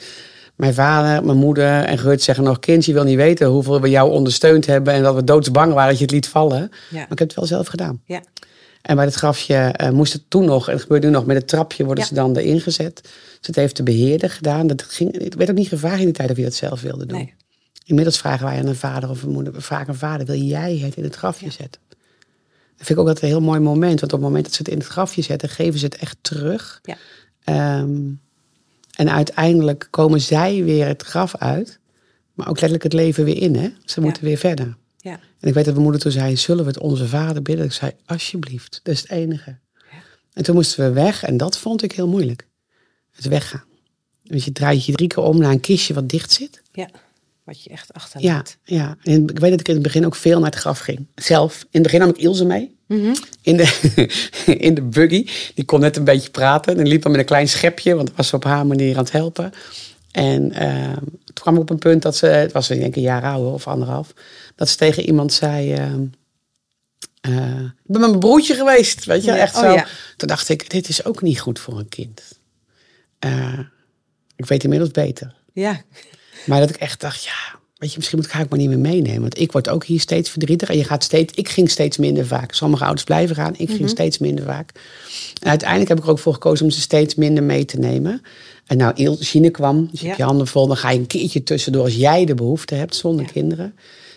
Mijn vader, mijn moeder en Geurt zeggen nog... kind, je wil niet weten hoeveel we jou ondersteund hebben... en dat we doodsbang waren dat je het liet vallen. Maar ik heb het wel zelf gedaan. Ja. En bij het grafje eh, moest het toen nog, en het gebeurt nu nog, met het trapje worden ze dan erin gezet. Dus het heeft de beheerder gedaan. Dat ging, het werd ook niet gevraagd in die tijd of je dat zelf wilde doen. Nee. Inmiddels vragen wij aan een vader of een moeder, vaak een vader, wil jij het in het grafje zetten? Dat vind ik ook altijd een heel mooi moment, want op het moment dat ze het in het grafje zetten, geven ze het echt terug. Ja. Ehm, en uiteindelijk komen zij weer het graf uit, maar ook letterlijk het leven weer in. Hè? Ze moeten weer verder. Ja. En ik weet dat mijn moeder toen zei, zullen we het onze vader bidden? Ik zei, alsjeblieft, dat is het enige. En toen moesten we weg en dat vond ik heel moeilijk. Het weggaan. Dus je draait je drie keer om naar een kistje wat dicht zit. Ja. Wat je echt Ja, achterlaat. ja. En ik weet dat ik in het begin ook veel naar het graf ging. Zelf. In het begin nam ik Ilse mee. In, de, in de buggy. Die kon net een beetje praten. En liep dan met een klein schepje, want dat was ze op haar manier aan het helpen. En eh, toen kwam ik op een punt dat ze, het was denk ik een jaar ouder of anderhalf, dat ze tegen iemand zei: eh, eh, Ik ben met mijn broertje geweest. Weet je, Ja, echt oh zo. ja. Toen dacht ik: Dit is ook niet goed voor een kind. Eh, ik weet inmiddels beter. Ja. Maar dat ik echt dacht, ja, weet je, misschien moet ik haar ook maar niet meer meenemen. Want ik word ook hier steeds verdrietig. En je gaat steeds, ik ging steeds minder vaak. Sommige ouders blijven gaan, ik ging steeds minder vaak. En uiteindelijk heb ik er ook voor gekozen om ze steeds minder mee te nemen. En nou, Chine kwam, dus je Ja. je handen vol. Dan ga je een keertje tussendoor als jij de behoefte hebt, zonder Ja. kinderen.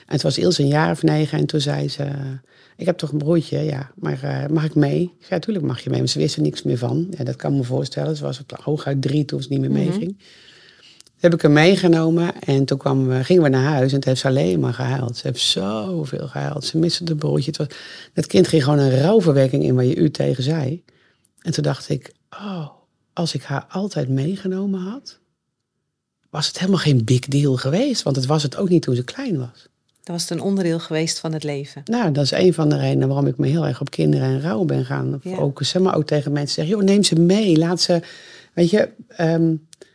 En het was Ilse een jaar of negen en toen zei ze... Ik heb toch een broertje, ja, maar eh, mag ik mee? Ik zei, ja, tuurlijk mag je mee, maar ze wist er niks meer van. Ja, dat kan me voorstellen. Ze was op hooguit drie toen ze niet meer meeging. Heb ik hem meegenomen en toen kwam, we- gingen we naar huis en toen heeft ze alleen maar gehuild. Ze heeft zoveel gehuild. Ze miste de broertje. Het, was, het kind ging gewoon een rouwverwerking in waar je u tegen zei. En toen dacht ik, oh, als ik haar altijd meegenomen had, was het helemaal geen big deal geweest. Want het was het ook niet toen ze klein was. Dat was het een onderdeel geweest van het leven. Nou, dat is een van de redenen waarom ik me heel erg op kinderen en rouw ben gaan Ja. focussen. Maar ook tegen mensen zeggen, joh, neem ze mee. Laat ze, weet je, ehm,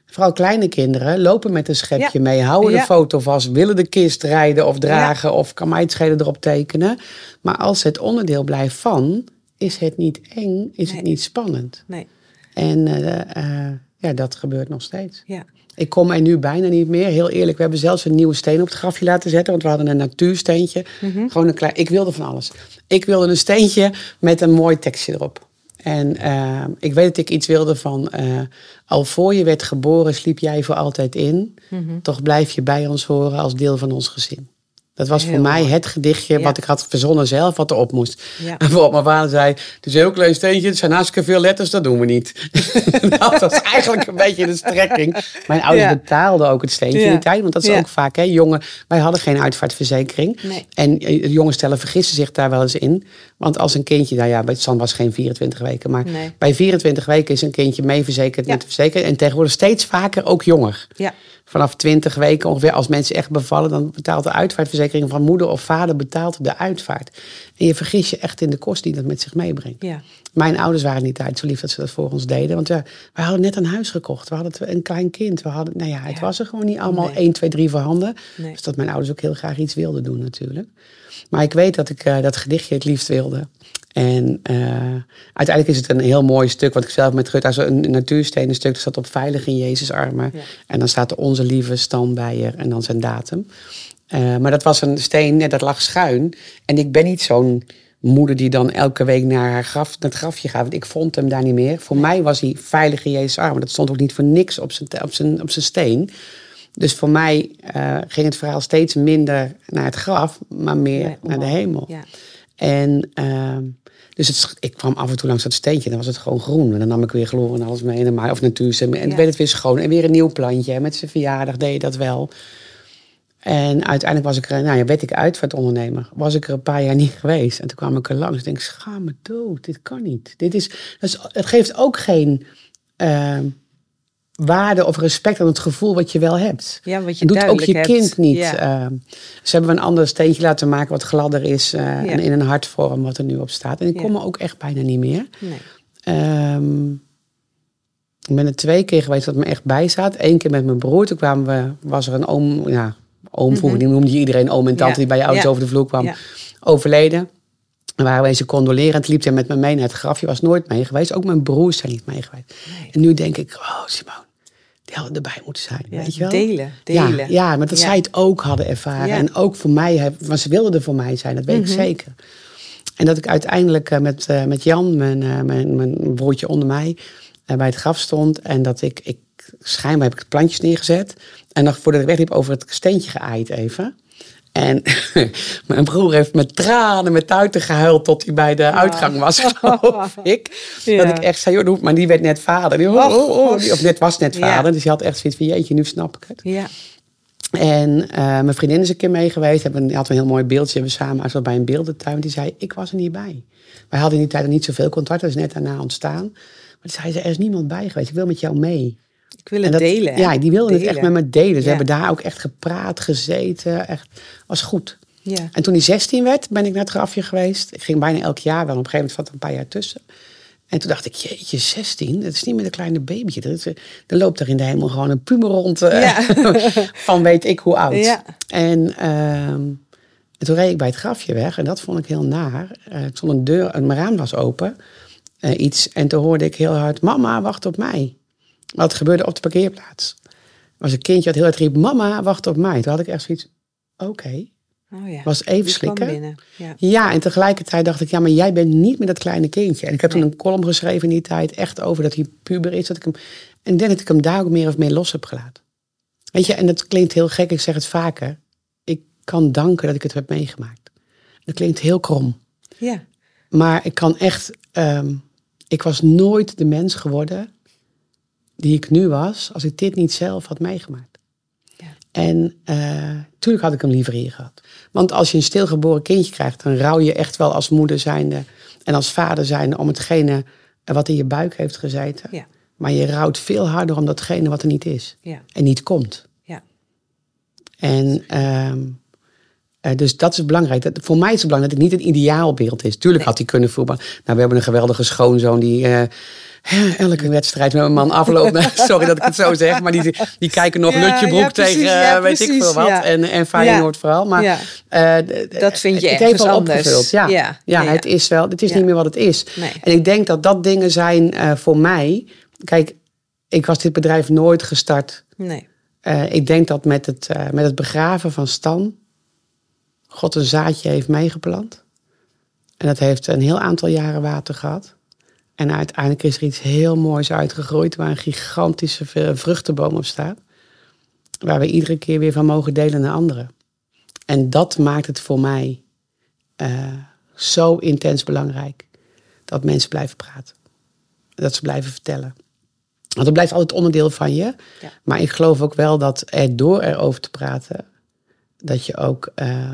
vooral kleine kinderen lopen met een schepje Ja. mee. Houden Ja. de foto vast, willen de kist rijden of dragen. Of kan mij het schelen erop tekenen. Maar als het onderdeel blijft van, is het niet eng, is Nee. het niet spannend. Nee. En eh, eh, ja, dat gebeurt nog steeds. Ja. Ik kom er nu bijna niet meer. Heel eerlijk, we hebben zelfs een nieuwe steen op het grafje laten zetten. Want we hadden een natuursteentje. Gewoon een klein. Ik wilde van alles. Ik wilde een steentje met een mooi tekstje erop. En eh, ik weet dat ik iets wilde van. eh, al voor je werd geboren, sliep jij voor altijd in. Toch blijf je bij ons horen als deel van ons gezin. Dat was Heel voor mij het gedichtje Ja. wat ik had verzonnen zelf, wat erop moest. Ja. En bijvoorbeeld mijn vader zei, het is een heel klein steentje, het zijn hartstikke veel letters, dat doen we niet. dat was eigenlijk een beetje de strekking. Mijn ouders Ja. betaalden ook het steentje in die tijd, want dat is ook vaak, hè, jongen, wij hadden geen uitvaartverzekering. Nee. En eh, jonge stellen vergissen zich daar wel eens in. Want als een kindje, nou ja, bij San was geen 24 weken, maar Nee. bij 24 weken is een kindje meeverzekerd Ja. met de verzekering. En tegenwoordig steeds vaker ook jonger. Ja. Vanaf 20 weken ongeveer, als mensen echt bevallen, dan betaalt de uitvaartverzekering van moeder of vader betaalt de uitvaart. En je vergis je echt in de kost die dat met zich meebrengt. Ja. Mijn ouders waren niet uit zo lief dat ze dat voor ons deden. Want we hadden net een huis gekocht. We hadden een klein kind. We hadden, nou ja, het Ja. was er gewoon niet allemaal Nee. 1, 2, 3 voorhanden. Nee. Dus dat mijn ouders ook heel graag iets wilden doen natuurlijk. Maar ik weet dat ik eh, dat gedichtje het liefst wilde. En eh, uiteindelijk is het een heel mooi stuk. Wat ik zelf met Gut, als een natuurstenen stuk. Dat staat op veilig in Jezus armen. Ja. En dan staat er onze lieve Stan bij er. En dan zijn datum. Eh, maar dat was een steen, dat lag schuin. En ik ben niet zo'n moeder die dan elke week naar haar graf, naar het grafje gaat. Want ik vond hem daar niet meer. Voor mij was hij veilig in Jezus armen. Dat stond ook niet voor niks op zijn, op zijn, op zijn steen. Dus voor mij eh, ging het verhaal steeds minder naar het graf, maar meer naar de hemel. Ja. En ehm, dus het, ik kwam af en toe langs dat steentje, dan was het gewoon groen. En dan nam ik weer chloor en alles mee. En dan, of natuurstem. En Ja. dan werd het weer schoon. En weer een nieuw plantje. En met zijn verjaardag deed je dat wel. En uiteindelijk was ik er, nou ja, werd ik uitvaartondernemer. Was ik er een paar jaar niet geweest. En toen kwam ik er langs. En denk ik, schaam me dood. Dit kan niet. Dit is, is, het geeft ook geen ehm, waarde of respect aan het gevoel wat je wel hebt. Ja, wat je doet ook je hebt. kind niet. Ja. ehm, ze hebben een ander steentje laten maken wat gladder is. eh, en in een hartvorm wat er nu op staat. En ik Ja. kom er ook echt bijna niet meer. Nee. Ehm, ik ben er twee keer geweest dat me echt bij staat. Eén keer met mijn broer. Toen kwamen we, was er een oom, ja, oom vroeger, die noemde je iedereen oom en tante Mhm. Die bij je ouders over de vloer kwam, overleden. En waren we eens condoleren. En toen liep hij met me mee naar het graf. Je was nooit mee geweest. Ook mijn broers zijn niet mee geweest. Nee. En nu denk ik, oh Simone, hadden erbij moeten zijn. Ja, weet je wel? delen, Ja, delen. ja, maar dat Ja. zij het ook hadden ervaren. Ja. En ook voor mij, want ze wilden er voor mij zijn, dat weet ik Mhm. zeker. En dat ik uiteindelijk eh, met, eh, met Jan, mijn, eh, mijn, mijn broertje onder mij, bij het graf stond. En dat ik, ik schijnbaar heb ik het plantjes neergezet. En nog voordat ik wegliep over het steentje geaaid even. En mijn broer heeft met tranen, met tuiten gehuild tot hij bij de uitgang was, geloof ik. Ja. Dat ik echt zei, joh, maar die werd net vader. Die, oh, oh, oh, of net was net Ja. vader. Dus die had echt zoiets van, jeetje, nu snap ik het. Ja. En eh, mijn vriendin is een keer mee geweest. Hebben, die had een heel mooi beeldje. Hebben we samen als we bij een beeldentuin. Die zei, ik was er niet bij. Wij hadden in die tijd nog niet zoveel contact. Dat is net daarna ontstaan. Maar die zei, ze, er is niemand bij geweest. Ik wil met jou mee. Ik wil het dat- delen. Ja, die wilden het echt met me delen. Ze Ja. hebben daar ook echt gepraat, gezeten. Echt, was goed. Ja. En toen hij 16 werd, ben ik naar het grafje geweest. Ik ging bijna elk jaar wel. Op een gegeven moment zat er een paar jaar tussen. En toen dacht ik, jeetje, 16? Dat is niet meer een kleine babytje. Dat is, eh, er loopt er in de hemel gewoon een puber rond. eh, Ja. van weet ik hoe oud. Ja. En ehm, toen reed ik bij het grafje weg. En dat vond ik heel naar. Eh, ik stond een deur, een mijn raam was open. eh, iets. En toen hoorde ik heel hard, mama, wacht op mij. Wat gebeurde op de parkeerplaats. Er was een kindje dat heel hard riep, mama, wacht op mij. Toen had ik echt zoiets, oké. Oh ja. Was even slikken. Ja. Ja, en tegelijkertijd dacht ik, ja, maar jij bent niet meer dat kleine kindje. En ik heb toen een column geschreven in die tijd, echt over dat hij puber is. Dat ik hem, en denk dat ik hem daar ook meer of meer los heb gelaten. Weet je, en dat klinkt heel gek, ik zeg het vaker. Ik kan danken dat ik het heb meegemaakt. Dat klinkt heel krom. ja. Maar ik kan echt, ehm, ik was nooit de mens geworden die ik nu was, als ik dit niet zelf had meegemaakt. Ja. En natuurlijk had ik hem liever hier gehad. Want als je een stilgeboren kindje krijgt, dan rouw je echt wel als moeder zijnde en als vader zijnde om hetgene wat in je buik heeft gezeten. Ja. Maar je rouwt veel harder om datgene wat er niet is Ja. en niet komt. Ja. En ehm, eh, dus dat is belangrijk. Dat, voor mij is het belangrijk dat het niet een ideaalbeeld is. Tuurlijk had hij kunnen voetballen. Nou, we hebben een geweldige schoonzoon die eh, elke wedstrijd met mijn man afloopt. Sorry dat ik het zo zeg, maar die, die kijken nog Ja, Lutjebroek ja, precies, tegen ja, eh, weet ik veel wat. En, en Feyenoord vooral. Maar Dat vind je het heeft wel anders. opgevuld. Ja, Ja, het is wel. Het is niet meer wat het is. Nee. En ik denk dat dat dingen zijn voor mij. Kijk, ik was dit bedrijf nooit gestart. Nee. Ik denk dat met het, met het begraven van Stan God een zaadje heeft meegeplant. En dat heeft een heel aantal jaren water gehad. En uiteindelijk is er iets heel moois uitgegroeid waar een gigantische vruchtenboom op staat. Waar we iedere keer weer van mogen delen naar anderen. En dat maakt het voor mij eh, zo intens belangrijk. Dat mensen blijven praten. Dat ze blijven vertellen. Want dat blijft altijd onderdeel van je. Ja. Maar ik geloof ook wel dat er door erover te praten, dat je ook, eh,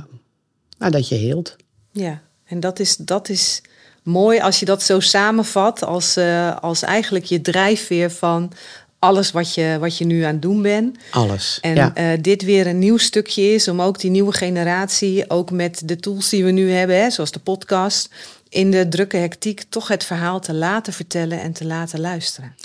nou, dat je heelt. Ja, en dat is, dat is mooi als je dat zo samenvat als, eh, als eigenlijk je drijfveer van alles wat je, wat je nu aan het doen bent. Alles. En ja. eh, dit weer een nieuw stukje is om ook die nieuwe generatie, ook met de tools die we nu hebben, hè, zoals de podcast, in de drukke hectiek toch het verhaal te laten vertellen en te laten luisteren.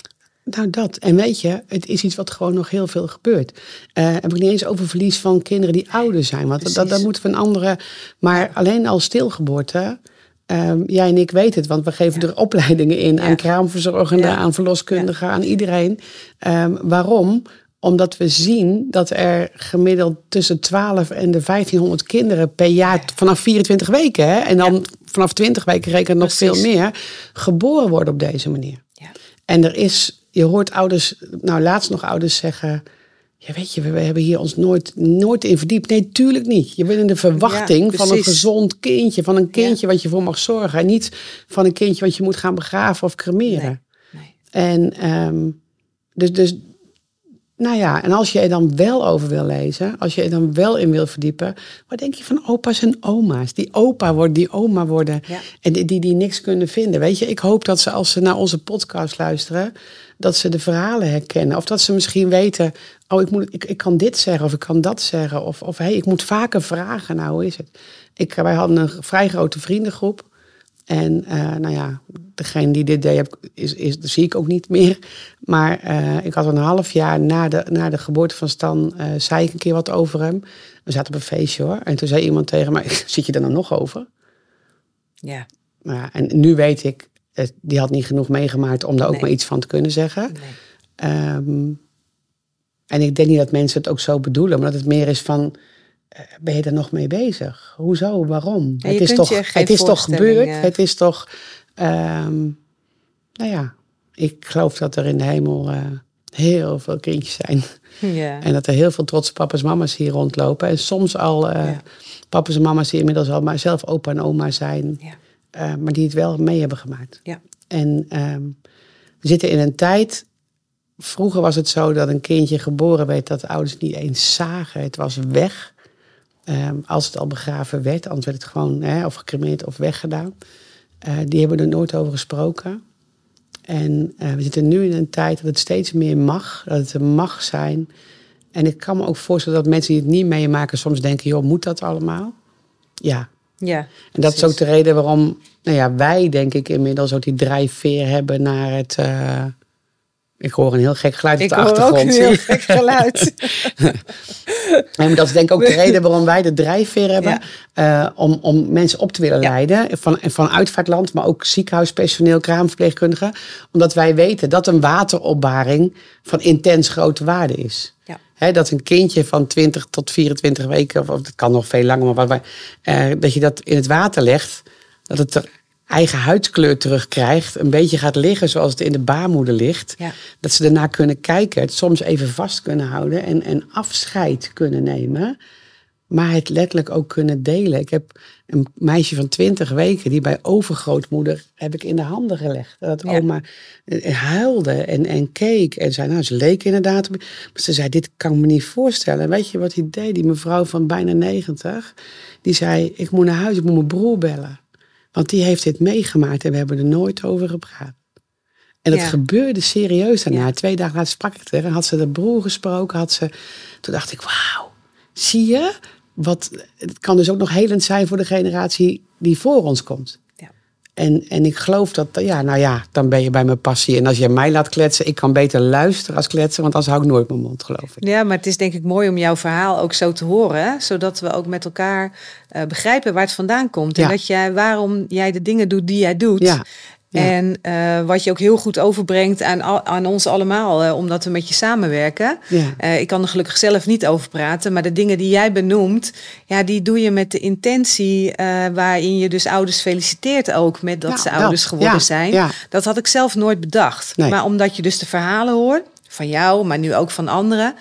Nou, dat. En weet je, het is iets wat gewoon nog heel veel gebeurt. Eh heb ik niet eens over verlies van kinderen die ouder zijn. Want dat, dat, moeten we een andere. Maar alleen al stilgeboorte. ehm, jij en ik weten het, want we geven Ja. er opleidingen in Ja. aan kraamverzorgenden, Ja. aan verloskundigen, aan iedereen. Ehm, waarom? Omdat we zien dat er gemiddeld tussen 12 en de 1500 kinderen per jaar, vanaf 24 weken, hè, en dan vanaf 20 weken rekenen nog Precies. veel meer, geboren worden op deze manier. Ja. En er is, je hoort ouders, nou laatst nog ouders zeggen. Ja, weet je, we, hebben hier ons nooit, nooit in verdiept. Nee, tuurlijk niet. Je bent in de verwachting Ja, van een gezond kindje. Van een kindje wat je voor mag zorgen. En niet van een kindje wat je moet gaan begraven of cremeren. Nee. En ehm, dus, dus, nou ja, en als je er dan wel over wil lezen, als je er dan wel in wil verdiepen, wat denk je van opa's en oma's? Die opa worden, die oma worden Ja. en die, die, die niks kunnen vinden. Weet je, ik hoop dat ze als ze naar onze podcast luisteren, dat ze de verhalen herkennen. Of dat ze misschien weten, oh, ik, moet, ik, ik kan dit zeggen of ik kan dat zeggen. Of, of hey, ik moet vaker vragen, nou, hoe is het? Ik, wij hadden een vrij grote vriendengroep. En eh, nou ja, degene die dit deed, heb, is, is, zie ik ook niet meer. Maar eh, ik had een half jaar na de, na de geboorte van Stan, eh, zei ik een keer wat over hem. We zaten op een feestje hoor. En toen zei iemand tegen mij, zit je er nou nog over? Ja, ja, en nu weet ik, die had niet genoeg meegemaakt om daar ook Nee. maar iets van te kunnen zeggen. nee. Ehm, en ik denk niet dat mensen het ook zo bedoelen, maar dat het meer is van, eh, ben je er nog mee bezig? Hoezo? Waarom? Ja, het is toch, het is toch gebeurd? eh, Het is toch, ehm, nou ja, ik geloof dat er in de hemel eh, heel veel kindjes zijn. Ja. En dat er heel veel trotse papa's en mama's hier rondlopen. En soms al eh Ja. papa's en mama's die inmiddels al maar zelf opa en oma zijn. Ja. Eh, maar die het wel mee hebben gemaakt. Ja. En ehm, we zitten in een tijd. Vroeger was het zo dat een kindje geboren werd dat de ouders het niet eens zagen. Het was weg. Ehm, als het al begraven werd, anders werd het gewoon hè, of gecremeerd of weggedaan. Eh, die hebben er nooit over gesproken. En eh, we zitten nu in een tijd dat het steeds meer mag, dat het er mag zijn. En ik kan me ook voorstellen dat mensen die het niet meemaken soms denken, joh, moet dat allemaal? Ja. Ja. En dat is ook de reden waarom nou ja, wij, denk ik, inmiddels ook die drijfveer hebben naar het. eh, ik hoor een heel gek geluid op Ik de hoor ook achtergrond. een heel gek geluid. En dat is denk ik ook de reden waarom wij de drijfveer hebben. eh, om, om mensen op te willen Ja. leiden. Van, van uitvaartland, maar ook ziekenhuispersoneel, kraamverpleegkundigen. Omdat wij weten dat een wateropbaring van intens grote waarde is. Ja. Dat een kindje van 20 tot 24 weken, of of het kan nog veel langer, maar eh, dat je dat in het water legt, dat het er eigen huidskleur terugkrijgt, een beetje gaat liggen zoals het in de baarmoeder ligt. Ja. Dat ze daarna kunnen kijken, het soms even vast kunnen houden en, en afscheid kunnen nemen. Maar het letterlijk ook kunnen delen. Ik heb een meisje van 20 weken die bij overgrootmoeder heb ik in de handen gelegd. Dat Ja. oma eh, huilde en, en keek. En zei, nou, ze leek inderdaad. Maar ze zei, dit kan ik me niet voorstellen. En weet je wat hij deed? Die mevrouw van bijna 90, die zei, ik moet naar huis, ik moet mijn broer bellen. Want die heeft dit meegemaakt en we hebben er nooit over gepraat. En dat Ja. gebeurde serieus daarna. Ja. Twee dagen later sprak ik er en had ze de broer gesproken. Had ze, toen dacht ik, wauw, zie je? Wat, het kan dus ook nog helend zijn voor de generatie die voor ons komt. Ja. En, en ik geloof dat, ja, nou ja, dan ben je bij mijn passie. En als je mij laat kletsen, ik kan beter luisteren als kletsen, want anders hou ik nooit mijn mond, geloof ik. Ja, maar het is denk ik mooi om jouw verhaal ook zo te horen. Zodat we ook met elkaar eh, begrijpen waar het vandaan komt. En Ja. dat jij, waarom jij de dingen doet die jij doet. Ja. Ja. En eh, wat je ook heel goed overbrengt aan, aan ons allemaal, eh, omdat we met je samenwerken. Ja. Eh, ik kan er gelukkig zelf niet over praten, maar de dingen die jij benoemt, ja, die doe je met de intentie waarin je dus ouders feliciteert ook met dat Ja, ze dat. ouders geworden zijn. Dat had ik zelf nooit bedacht. Nee. Maar omdat je dus de verhalen hoort, van jou, maar nu ook van anderen,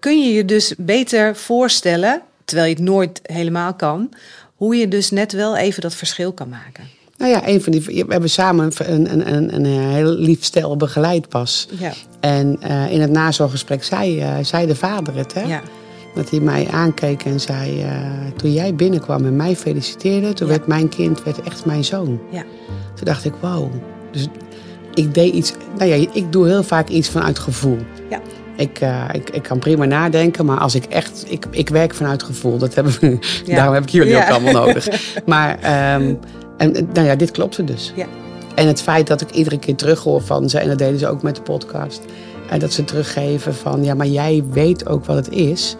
kun je je dus beter voorstellen terwijl je het nooit helemaal kan. Hoe je dus net wel even dat verschil kan maken. Nou ja, een van die, we hebben samen een, een, een, een heel lief stel begeleid pas. Ja, En eh, in het nazorggesprek zei, eh, zei de vader het, hè? ja, Dat hij mij aankeek en zei, eh, toen jij binnenkwam en mij feliciteerde, toen Ja. werd mijn kind werd echt mijn zoon. ja, Toen dacht ik, wow. Dus ik deed iets, nou ja, ik doe heel vaak iets vanuit gevoel. ja. Ik, eh, ik, ik kan prima nadenken, maar als ik echt, ik, ik werk vanuit gevoel. Dat hebben we, Ja. daarom heb ik jullie Ja. ook allemaal nodig. Maar, ehm, en eh, nou ja, dit klopte dus. Ja. En het feit dat ik iedere keer terughoor van ze, en dat deden ze ook met de podcast, en dat ze teruggeven van, ja, maar jij weet ook wat het is.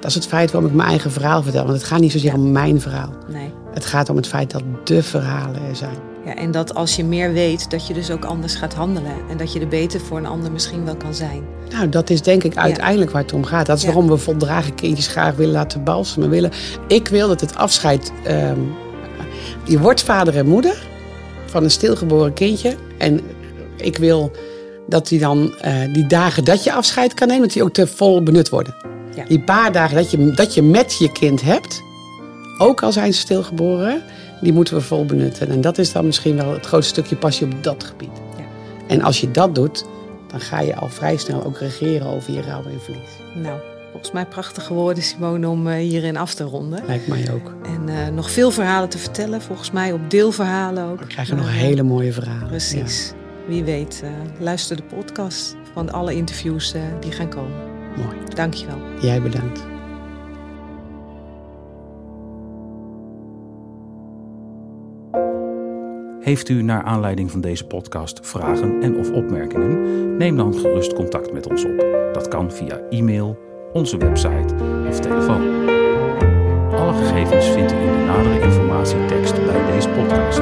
Dat is het feit waarom ik mijn eigen verhaal vertel. Want het gaat niet zozeer om mijn verhaal. Nee. Het gaat om het feit dat de verhalen er zijn. Ja, en dat als je meer weet, dat je dus ook anders gaat handelen. En dat je er beter voor een ander misschien wel kan zijn. Nou, dat is denk ik uiteindelijk waar het om gaat. Dat is Ja. waarom we voldragen kindjes graag willen laten balsemen. Willen. Ik wil dat het afscheid... ehm, je wordt vader en moeder van een stilgeboren kindje. En ik wil dat die dan eh, die dagen dat je afscheid kan nemen... dat die ook te vol benut worden. Ja. Die paar dagen dat je, dat je met je kind hebt... ook al zijn ze stilgeboren... die moeten we vol benutten. En dat is dan misschien wel het grootste stukje passie op dat gebied. Ja. En als je dat doet, dan ga je al vrij snel ook regeren over je rouw en verlies. Nou, volgens mij prachtige woorden, Simone, om eh, hierin af te ronden. Lijkt mij ook. En eh, nog veel verhalen te vertellen, volgens mij op deelverhalen ook. We krijgen Maar, nog eh, hele mooie verhalen. Precies. Wie weet, eh, luister de podcast van alle interviews eh, die gaan komen. Mooi. Dankjewel. Jij bedankt. Heeft u naar aanleiding van deze podcast vragen en of opmerkingen? Neem dan gerust contact met ons op. Dat kan via e-mail, onze website of telefoon. Alle gegevens vindt u in de nadere informatietekst bij deze podcast.